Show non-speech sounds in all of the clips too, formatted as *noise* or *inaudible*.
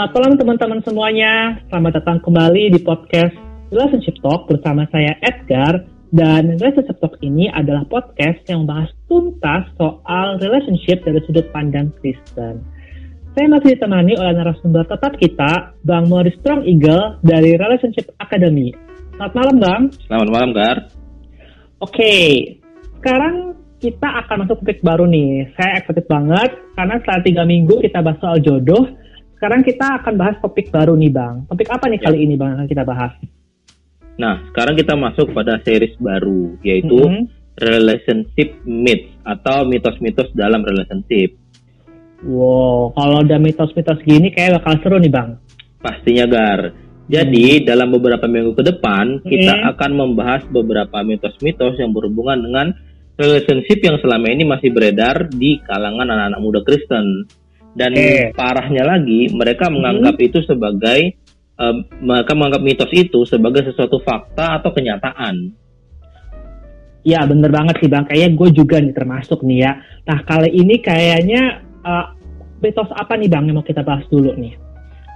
Selamat malam teman-teman semuanya. Selamat datang kembali di podcast Relationship Talk bersama saya Edgar. Dan Relationship Talk ini adalah podcast yang membahas tuntas soal relationship dari sudut pandang Kristen. Saya masih ditemani oleh narasumber tetap kita, Bang Morris Strong Eagle dari Relationship Academy. Selamat malam, Bang. Selamat malam, Gar. Oke, sekarang kita akan masuk topik baru nih. Saya excited banget karena setelah tiga minggu kita bahas soal jodoh. Sekarang kita akan bahas topik baru nih, Bang. Topik apa nih Ya. kali ini, Bang, yang akan kita bahas? Nah, sekarang kita masuk pada series baru, yaitu Mhm. relationship myths atau mitos-mitos dalam relationship. Wow, kalau udah mitos-mitos gini kayak bakal seru nih, Bang. Pastinya, Gar. Jadi, dalam beberapa minggu ke depan, kita Mhm. akan membahas beberapa mitos-mitos yang berhubungan dengan relationship yang selama ini masih beredar di kalangan anak-anak muda Kristen. Dan Oke. parahnya lagi, mereka menganggap itu sebagai em, mereka menganggap mitos itu sebagai sesuatu fakta atau kenyataan. Ya, bener banget sih, Bang. Kayaknya gue juga nih termasuk nih ya. Nah, kali ini kayaknya eh, mitos apa nih, Bang, yang mau kita bahas dulu nih?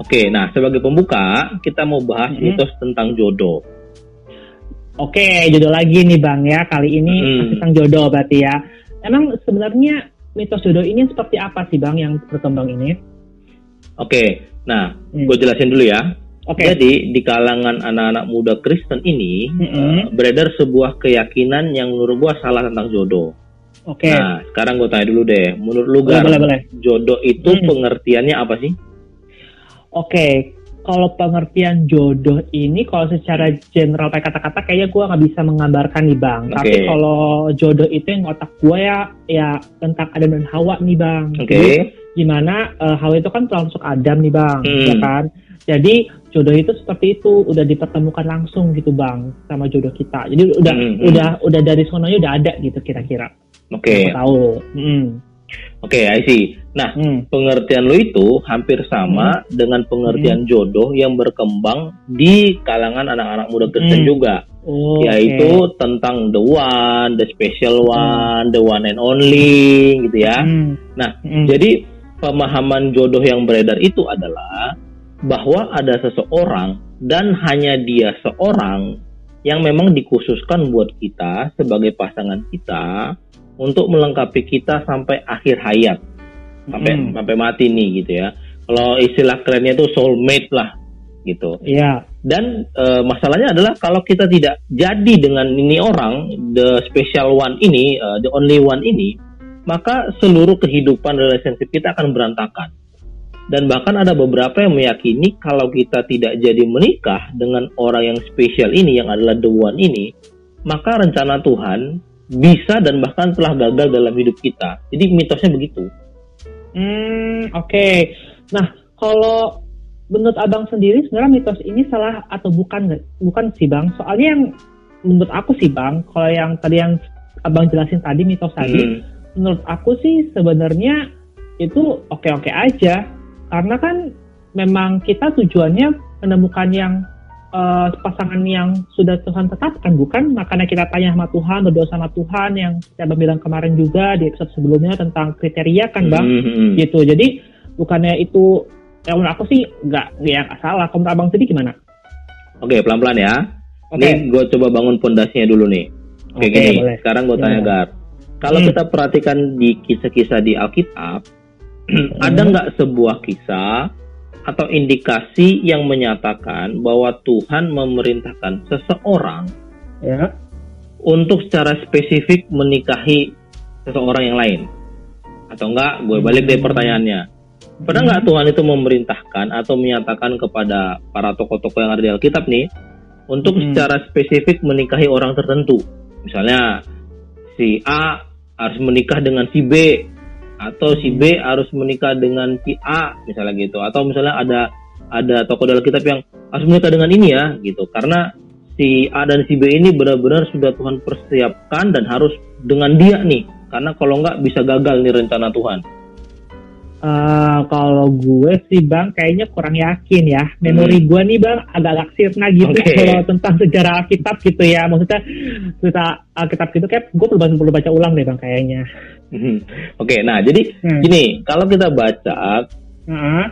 Oke, nah sebagai pembuka kita mau bahas Mhm. mitos tentang jodoh. Oke, jodoh lagi nih, Bang, ya. Kali ini Hmm. tentang jodoh berarti ya. Emang sebenarnya mitos jodoh ini seperti apa sih, Bang, yang berkembang ini? Oke, nah Hmm. gue jelasin dulu ya. Oke. Jadi di kalangan anak-anak muda Kristen ini Mhm. eh, beredar sebuah keyakinan yang menurut gue salah tentang jodoh. Oke. Nah, sekarang gue tanya dulu deh, menurut lu boleh, Gar, boleh, boleh. jodoh itu Hmm. pengertiannya apa sih? Oke, kalau pengertian jodoh ini kalau secara general pakai kata-kata kayaknya gue nggak bisa menggambarkan nih bang. Oke. Tapi kalau jodoh itu yang otak gue ya ya tentang Adam dan Hawa nih bang. Oke, Jadi, gimana eh, Hawa itu kan termasuk Adam nih bang, Hmm. ya kan? Jadi jodoh itu seperti itu udah dipertemukan langsung gitu bang sama jodoh kita. Jadi udah Hmm, hmm. udah udah dari sononya udah ada gitu kira-kira. oke, Aku tahu. Hmm. Oke, I see. Nah, Hmm. pengertian lu itu hampir sama dengan pengertian jodoh yang berkembang di kalangan anak-anak muda Kristen Hmm. juga. Oh, yaitu oke. tentang the one, the special one, the one and only gitu ya. Hmm. Nah, Hmm. Jadi pemahaman jodoh yang beredar itu adalah bahwa ada seseorang dan hanya dia seorang yang memang dikhususkan buat kita sebagai pasangan kita untuk melengkapi kita sampai akhir hayat, sampai Hmm. sampai mati nih gitu ya. Kalau istilah kerennya itu soulmate lah gitu. Iya. Dan eh, masalahnya adalah kalau kita tidak jadi dengan ini orang, the special one ini, eh, the only one ini, maka seluruh kehidupan relationship kita akan berantakan. Dan bahkan ada beberapa yang meyakini kalau kita tidak jadi menikah dengan orang yang spesial ini, yang adalah the one ini, maka rencana Tuhan bisa dan bahkan telah gagal dalam hidup kita. Jadi mitosnya begitu. Hmm, oke. Nah, kalau menurut abang sendiri sebenarnya mitos ini salah atau bukan? Bukan sih bang. Soalnya yang menurut aku sih bang, kalau yang tadi yang abang jelasin tadi mitos tadi, Hmm. menurut aku sih sebenarnya itu oke-oke aja. Karena kan memang kita tujuannya menemukan yang eh, pasangan yang sudah Tuhan tetapkan, bukan? Makanya kita tanya sama Tuhan, berdoa sama Tuhan yang saya bilang kemarin juga di episode sebelumnya tentang kriteria kan, bang Hmm, hmm, hmm. gitu jadi bukannya itu yang menurut aku sih nggak nggak yang salah kalau menurut abang sendiri gimana Oke, pelan-pelan ya. oke Ini gue coba bangun pondasinya dulu nih. Oke, Oke, gini. boleh. Sekarang gue tanya Gimana? Gar. Kalau Hmm. kita perhatikan di kisah-kisah di Alkitab, *clears throat* ada nggak sebuah kisah atau indikasi yang menyatakan bahwa Tuhan memerintahkan seseorang ya untuk secara spesifik menikahi seseorang yang lain? Atau enggak? Gue balik deh Hmm. pertanyaannya. Pernah nggak Tuhan itu memerintahkan atau menyatakan kepada para tokoh-tokoh yang ada di Alkitab nih untuk Hmm. secara spesifik menikahi orang tertentu? Misalnya si A harus menikah dengan si B atau si B harus menikah dengan si A misalnya gitu. Atau misalnya ada ada tokoh dalam kitab yang harus menikah dengan ini ya gitu. Karena si A dan si B ini benar-benar sudah Tuhan persiapkan dan harus dengan dia nih. Karena kalau nggak bisa gagal nih rencana Tuhan. Eh, kalau gue sih bang kayaknya kurang yakin ya. Memori gue nih bang agak-agak sirna gitu Hmm. Oke. *laughs* kalau tentang sejarah Alkitab gitu ya. Maksudnya cerita Alkitab gitu kayak gue perlu perlu baca ulang deh bang kayaknya Mhm. Oke, nah jadi Hmm. gini, kalau kita baca Heeh.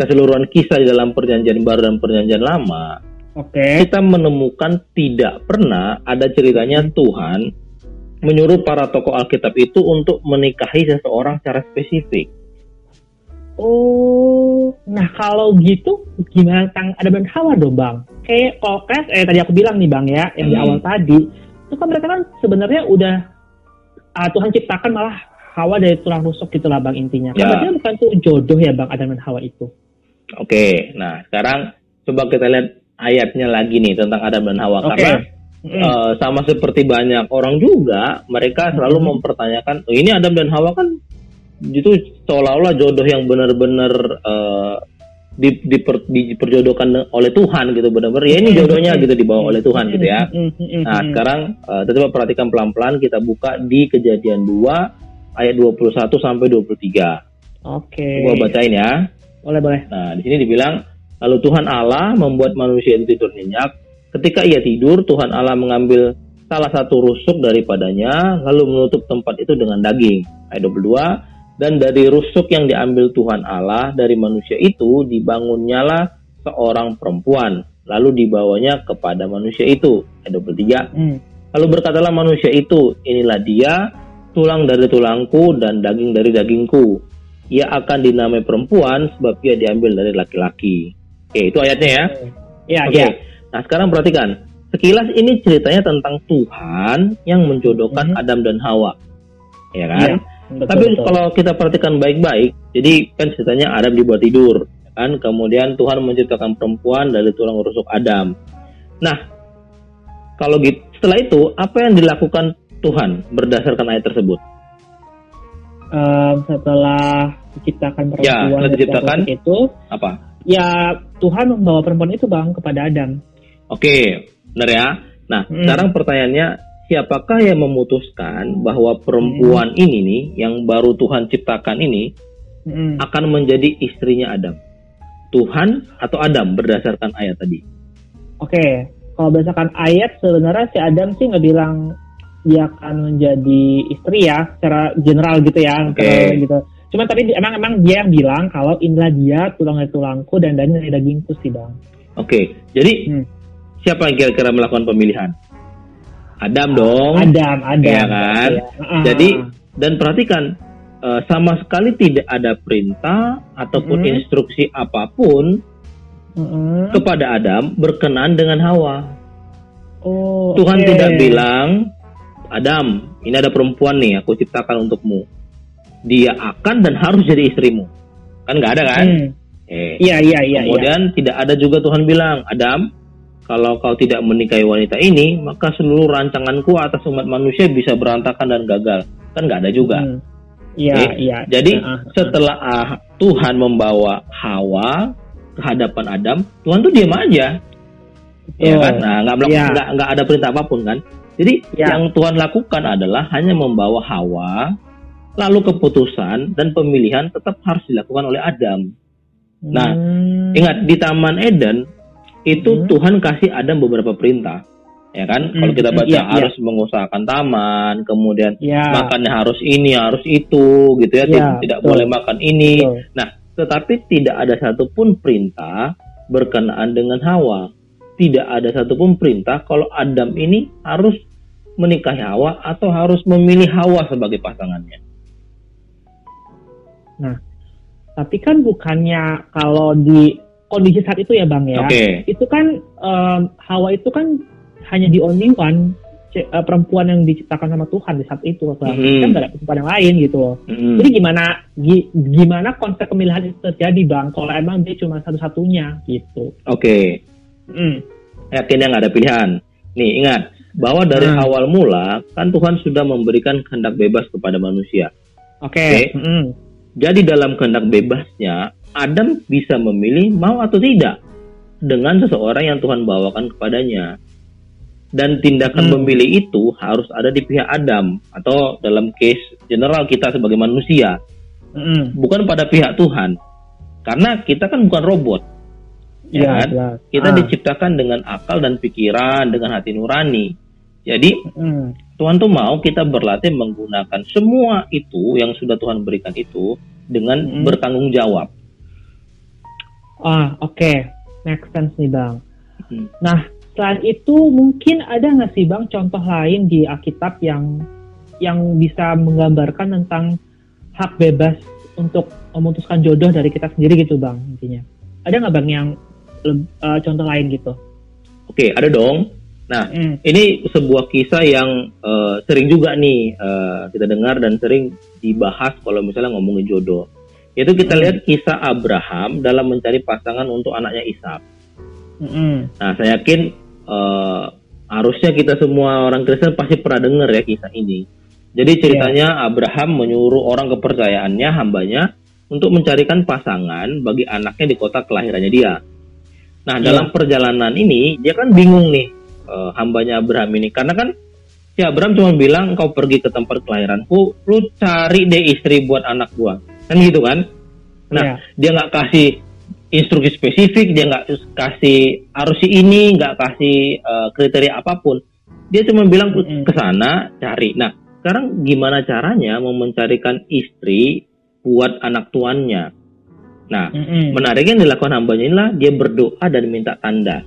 keseluruhan kisah di dalam perjanjian baru dan perjanjian lama, Oke. kita menemukan tidak pernah ada ceritanya Tuhan menyuruh para tokoh Alkitab itu untuk menikahi seseorang secara spesifik. Oh, nah kalau gitu gimana tentang Adam dan Hawa dong bang? Kayak kalau eh tadi aku bilang nih bang ya yang di Hmm. awal tadi itu kan mereka kan sebenarnya udah ah, Tuhan ciptakan malah Hawa dari tulang rusuk gitu lah bang intinya. Kan Ya. berarti bukan tuh jodoh ya bang Adam dan Hawa itu. Oke, nah sekarang coba kita lihat ayatnya lagi nih tentang Adam dan Hawa Oke. karena Mm. eh, sama seperti banyak orang juga mereka selalu Hmm. mempertanyakan oh, ini Adam dan Hawa kan itu seolah-olah jodoh yang benar-benar eh, di, diper- diperjodohkan oleh Tuhan gitu benar-benar ya ini jodohnya gitu dibawa oleh Tuhan gitu ya. Nah, sekarang uh, coba perhatikan pelan-pelan kita buka di Kejadian 2 ayat 21 sampai 23. Oke. Gua bacain ya. Boleh boleh. Nah, di sini dibilang lalu Tuhan Allah membuat manusia itu tidur nyenyak. Ketika ia tidur, Tuhan Allah mengambil salah satu rusuk daripadanya lalu menutup tempat itu dengan daging. Ayat 22 dan dari rusuk yang diambil Tuhan Allah dari manusia itu dibangunnyalah seorang perempuan lalu dibawanya kepada manusia itu. Ayat 23 Mm. Lalu berkatalah manusia itu, inilah dia, tulang dari tulangku dan daging dari dagingku. Ia akan dinamai perempuan sebab ia diambil dari laki-laki. Oke, itu ayatnya ya. Ya Oke. ya. Nah, sekarang perhatikan. Sekilas ini ceritanya tentang Tuhan yang menjodohkan Mhm. Adam dan Hawa. Ya kan? Betul, Tapi betul. kalau kita perhatikan baik-baik, jadi kan ceritanya Adam dibuat tidur, kan? Kemudian Tuhan menciptakan perempuan dari tulang rusuk Adam. Nah, kalau gitu, setelah itu apa yang dilakukan Tuhan berdasarkan ayat tersebut? Em, setelah diciptakan perempuan Ya, setelah dari diciptakan. itu Apa? ya Tuhan membawa perempuan itu bang kepada Adam. Oke, benar ya. Nah, Hmm. sekarang pertanyaannya, siapakah yang memutuskan bahwa perempuan Hmm. ini nih, yang baru Tuhan ciptakan ini, Mm. akan menjadi istrinya Adam? Tuhan atau Adam berdasarkan ayat tadi? Oke, kalau berdasarkan ayat sebenarnya si Adam sih nggak bilang dia akan menjadi istri ya, secara general gitu ya, secara gitu. Cuma tapi di- emang emang dia yang bilang kalau inilah dia tulang dari tulangku dan daging dari dagingku sih bang. Oke, jadi Hmm. siapa yang kira-kira melakukan pemilihan? Adam dong. Adam, Adam. Iya kan? Ya. Jadi dan perhatikan eh, sama sekali tidak ada perintah ataupun Hmm. instruksi apa pun Mm-mm. kepada Adam berkenan dengan Hawa. Oh, Tuhan oke. tidak bilang, Adam, ini ada perempuan nih, aku ciptakan untukmu. Dia akan dan harus jadi istrimu. Kan nggak ada kan? Hmm. Eh, Iya iya iya. iya. Kemudian tidak ada juga Tuhan bilang, Adam, kalau kau tidak menikahi wanita ini, maka seluruh rancanganku atas umat manusia bisa berantakan dan gagal. Kan nggak ada juga. Hmm. Iya Oke, iya. Jadi Ah, ah. setelah ah, Tuhan membawa Hawa ke hadapan Adam, Tuhan tuh diam aja, ya Betul. kan? Nah, nggak Iya. nggak nggak ada perintah apa pun kan? Jadi Ya. yang Tuhan lakukan adalah hanya membawa Hawa, lalu keputusan dan pemilihan tetap harus dilakukan oleh Adam. Nah, Hmm. Ingat di Taman Eden itu Hmm. Tuhan kasih Adam beberapa perintah, ya kan? Kalau Hmm, kita hmm, baca iya, iya. harus mengusahakan taman, kemudian Ya. makannya harus ini, harus itu, gitu ya. Ya, Tidak- betul. boleh makan ini. Betul. Nah, tetapi tidak ada satupun perintah berkenaan dengan Hawa. Tidak ada satupun perintah kalau Adam ini harus menikahi Hawa atau harus memilih Hawa sebagai pasangannya. Tapi kan bukannya kalau di kondisi saat itu ya bang ya, Oke. itu kan em, Hawa itu kan hanya di only one eh, perempuan yang diciptakan sama Tuhan di saat itu, Bang. Mhm. kan nggak ada perempuan yang lain gitu. loh. Mm. Jadi gimana gi- gimana konsep pemilihan itu terjadi bang? Kalau emang dia cuma satu-satunya gitu. Oke. Hmm. yakin yang ada pilihan. Nih ingat bahwa dari Hmm. awal mula kan Tuhan sudah memberikan kehendak bebas kepada manusia. Oke. Oke. Mm. Jadi dalam kehendak bebasnya Adam bisa memilih mau atau tidak dengan seseorang yang Tuhan bawakan kepadanya. Dan tindakan Hmm. memilih itu harus ada di pihak Adam atau dalam case general kita sebagai manusia, Mm. bukan pada pihak Tuhan. Karena kita kan bukan robot. Ya Iya, kan? jelas. Kita Ah. diciptakan dengan akal dan pikiran, dengan hati nurani. Jadi Mm. Tuhan tuh mau kita berlatih menggunakan semua itu yang sudah Tuhan berikan itu dengan Hmm. bertanggung jawab. Ah, oke. Make sense nih, Bang. Hmm. Nah, selain itu mungkin ada nggak sih, Bang, contoh lain di Alkitab yang yang bisa menggambarkan tentang hak bebas untuk memutuskan jodoh dari kita sendiri gitu, Bang, intinya. Ada nggak, Bang, yang uh, contoh lain gitu? Oke, ada dong. Nah, hmm. ini sebuah kisah yang uh, sering juga nih uh, kita dengar dan sering dibahas kalau misalnya ngomongin jodoh. Yaitu kita lihat kisah Abraham dalam mencari pasangan untuk anaknya Ishak. Hmm. Nah, saya yakin uh, harusnya kita semua orang Kristen pasti pernah dengar ya kisah ini. Jadi ceritanya yeah. Abraham menyuruh orang kepercayaannya, hambanya, untuk mencarikan pasangan bagi anaknya di kota kelahirannya dia. Nah, yeah. dalam perjalanan ini dia kan bingung nih uh, hambanya Abraham ini karena kan si Abraham cuma bilang kau pergi ke tempat kelahiranku, lu cari deh istri buat anak gua. Kan gitu kan? Nah, yeah. dia nggak kasih instruksi spesifik, dia nggak kasih harus si ini, nggak kasih uh, kriteria apa pun. Dia cuma bilang ke sana cari. Nah, sekarang gimana caranya mau mencarikan istri buat anak tuannya? Nah, mm -hmm. menariknya yang dilakukan hambanya inilah dia berdoa dan minta tanda.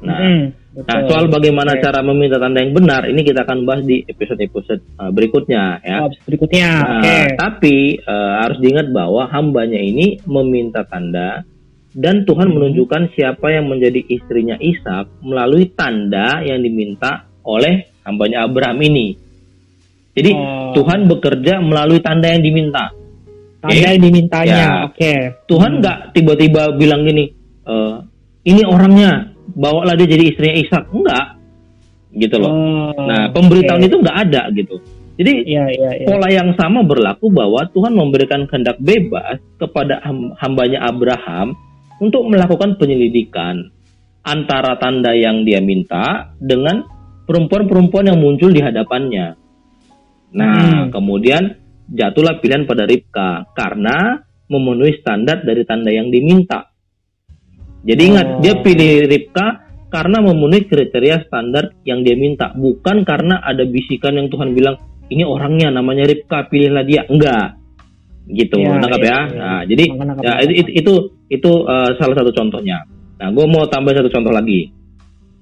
Nah, mm -hmm. Nah soal bagaimana cara meminta tanda yang benar ini kita akan bahas di episode-episode uh, berikutnya ya. Oh, berikutnya. Nah, okay. Tapi uh, harus diingat bahwa hambanya ini meminta tanda dan Tuhan hmm. menunjukkan siapa yang menjadi istrinya Ishak melalui tanda yang diminta oleh hambanya Abraham ini. Jadi oh. Tuhan bekerja melalui tanda yang diminta. Tanda okay? yang dimintanya. Ya. Oke. Okay. Tuhan nggak hmm. tiba-tiba bilang gini, e, ini orangnya bawalah dia jadi istrinya Ishak enggak gitu loh oh, nah pemberitahuan okay. itu enggak ada gitu jadi ya, ya, ya. pola yang sama berlaku bahwa Tuhan memberikan kehendak bebas kepada hambanya Abraham untuk melakukan penyelidikan antara tanda yang dia minta dengan perempuan-perempuan yang muncul di hadapannya. Nah, hmm. kemudian jatuhlah pilihan pada Ribka karena memenuhi standar dari tanda yang diminta. Jadi ingat oh. dia pilih Ribka karena memenuhi kriteria standar yang dia minta, bukan karena ada bisikan yang Tuhan bilang ini orangnya namanya Ribka pilihlah dia. Enggak. Gitu, ya, nangkap ya. ya. Nah, jadi ya, itu itu itu, itu uh, salah satu contohnya. Nah, gue mau tambah satu contoh lagi.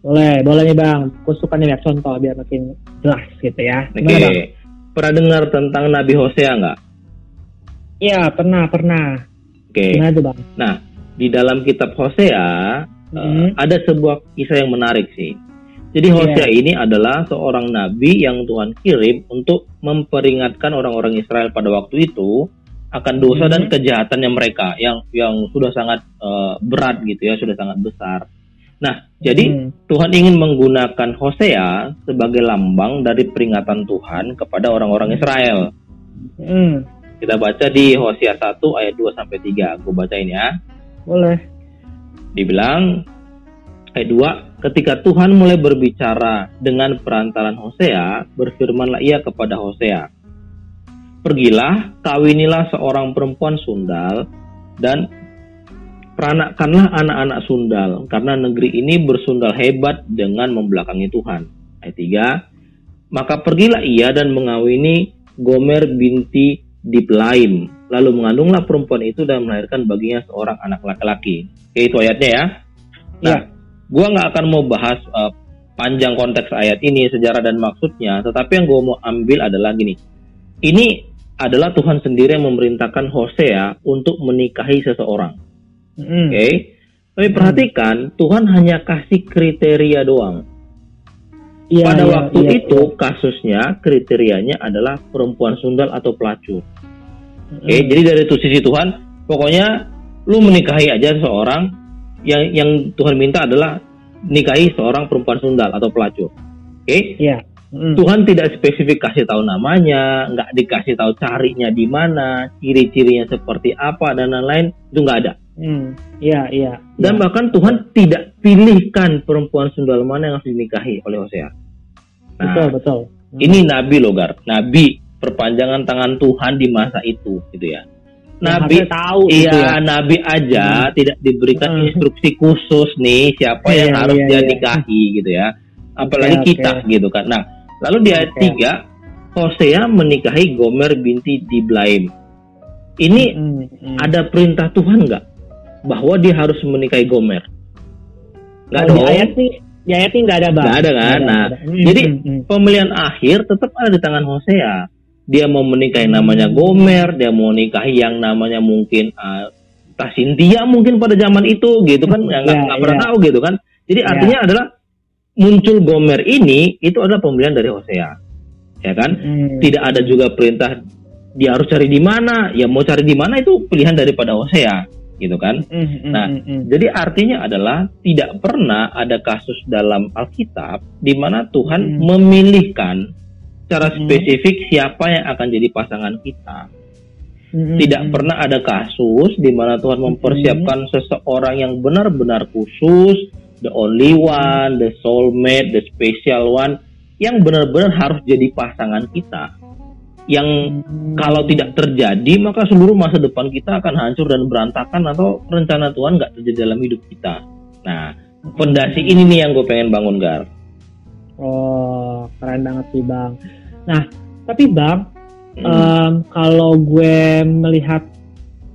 Boleh, boleh nih bang. Gue suka nih contoh biar makin jelas gitu ya. Oke. Okay. Pernah dengar tentang Nabi Hosea nggak? Iya, pernah, pernah. Oke. Okay. bang? Nah, di dalam kitab Hosea mm-hmm. uh, ada sebuah kisah yang menarik sih. Jadi Hosea yeah. ini adalah seorang nabi yang Tuhan kirim untuk memperingatkan orang-orang Israel pada waktu itu akan dosa mm-hmm. dan kejahatannya mereka yang yang sudah sangat uh, berat gitu ya, sudah sangat besar. Nah, jadi mm. Tuhan ingin menggunakan Hosea sebagai lambang dari peringatan Tuhan kepada orang-orang Israel. Mm. Kita baca di Hosea 1 ayat 2 sampai 3. Aku bacain ya. Boleh. Dibilang ayat 2, ketika Tuhan mulai berbicara dengan perantaran Hosea, berfirmanlah ia kepada Hosea, Pergilah, kawinilah seorang perempuan sundal, dan peranakkanlah anak-anak sundal, karena negeri ini bersundal hebat dengan membelakangi Tuhan. Ayat 3, maka pergilah ia dan mengawini Gomer binti Diplaim, Lalu mengandunglah perempuan itu dan melahirkan baginya seorang anak laki-laki. Oke, itu ayatnya ya. Nah, ya. gua nggak akan mau bahas uh, panjang konteks ayat ini, sejarah dan maksudnya, tetapi yang gue mau ambil adalah gini. Ini adalah Tuhan sendiri yang memerintahkan Hosea untuk menikahi seseorang. Mm. Oke. Okay? Tapi perhatikan, mm. Tuhan hanya kasih kriteria doang. Ya, Pada ya, waktu ya, itu ya. kasusnya kriterianya adalah perempuan sundal atau pelacur. Oke, okay, hmm. jadi dari itu sisi Tuhan, pokoknya lu menikahi aja seorang yang yang Tuhan minta adalah nikahi seorang perempuan sundal atau pelacur. Oke? Okay? Iya. Hmm. Tuhan tidak spesifik kasih tahu namanya, nggak dikasih tahu carinya di mana, ciri-cirinya seperti apa dan lain-lain itu nggak ada. Hmm. Iya, iya. Dan ya. bahkan Tuhan tidak pilihkan perempuan sundal mana yang harus dinikahi oleh Hosea. Nah, betul, betul. Hmm. Ini nabi logar, nabi perpanjangan tangan Tuhan di masa itu gitu ya. Nabi tahu iya gitu ya. nabi aja hmm. tidak diberikan hmm. instruksi khusus nih siapa yeah, yang harus yeah, dia yeah. nikahi gitu ya. Apalagi okay, kita okay. gitu kan. Nah, lalu di ayat okay. 3 Hosea menikahi Gomer binti Diblaim. Ini hmm, hmm. ada perintah Tuhan nggak? bahwa dia harus menikahi Gomer. Nggak oh, dong. Di ayat sih di ayat ini nggak ada bang. Nggak ada kan. nah, ada. Hmm, jadi hmm, hmm. pemilihan akhir tetap ada di tangan Hosea. Dia mau menikahi namanya Gomer, dia mau nikahi yang namanya mungkin uh, entah Cynthia mungkin pada zaman itu gitu kan nggak yeah, pernah yeah. tahu gitu kan jadi yeah. artinya adalah muncul Gomer ini itu adalah pembelian dari Hosea ya kan mm. tidak ada juga perintah dia harus cari di mana ya mau cari di mana itu pilihan daripada Hosea gitu kan mm, mm, nah mm, jadi artinya adalah tidak pernah ada kasus dalam Alkitab di mana Tuhan mm. memilihkan secara spesifik siapa yang akan jadi pasangan kita hmm Tidak pernah ada kasus di mana Tuhan mempersiapkan hmm seseorang yang benar-benar khusus, the only one, the soulmate, the special one, yang benar-benar harus jadi pasangan kita. Yang hmm kalau tidak terjadi, maka seluruh masa depan kita akan hancur dan berantakan atau rencana Tuhan nggak terjadi dalam hidup kita. Nah, fondasi ini nih yang gue pengen bangun, Gar. Oh, keren banget sih, Bang. Nah, tapi Bang, um, kalau gue melihat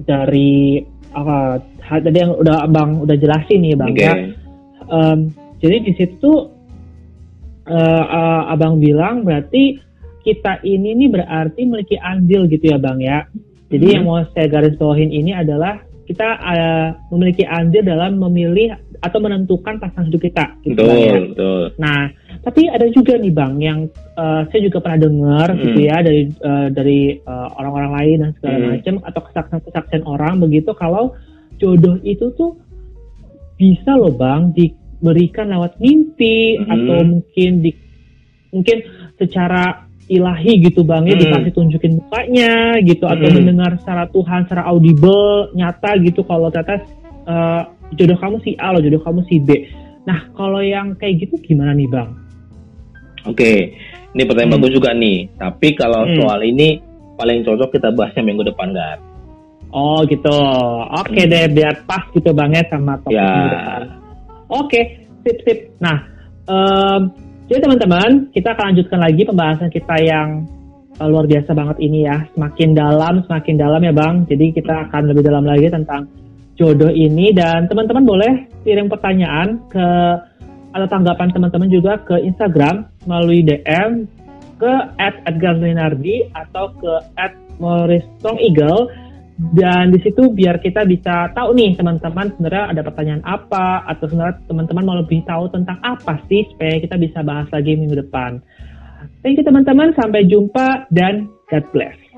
dari apa uh, tadi yang udah abang udah jelasin nih bang okay. ya um, jadi di situ uh, uh, abang bilang berarti kita ini nih berarti memiliki andil gitu ya bang ya jadi hmm. yang mau saya garis bawahin ini adalah kita uh, memiliki andil dalam memilih atau menentukan pasangan hidup kita. Gitu betul, ya. betul. Nah, tapi ada juga nih bang yang uh, saya juga pernah dengar hmm. gitu ya dari uh, dari uh, orang-orang lain dan segala hmm. macam atau kesaksian-kesaksian orang begitu kalau jodoh itu tuh bisa loh bang diberikan lewat mimpi hmm. atau mungkin di mungkin secara ilahi gitu bang ya hmm. dikasih tunjukin mukanya gitu hmm. atau mendengar secara Tuhan secara audible nyata gitu kalau ternyata uh, jodoh kamu si A loh, jodoh kamu si B. Nah, kalau yang kayak gitu gimana nih, Bang? Oke, ini pertanyaan hmm. bagus juga nih. Tapi kalau hmm. soal ini paling cocok kita bahasnya minggu depan, kan? Oh gitu. Oke hmm. deh, biar pas gitu Bang ya sama topik ya. minggu depan. Oke, sip sip. Nah, um, jadi teman-teman, kita akan lanjutkan lagi pembahasan kita yang uh, luar biasa banget ini ya. Semakin dalam, semakin dalam ya Bang. Jadi kita akan lebih dalam lagi tentang jodoh ini dan teman-teman boleh kirim pertanyaan ke atau tanggapan teman-teman juga ke Instagram melalui DM ke @edgarlinardi atau ke @moristrongeagle dan di situ biar kita bisa tahu nih teman-teman sebenarnya ada pertanyaan apa atau sebenarnya teman-teman mau lebih tahu tentang apa sih supaya kita bisa bahas lagi minggu depan. Thank you teman-teman, sampai jumpa dan God bless.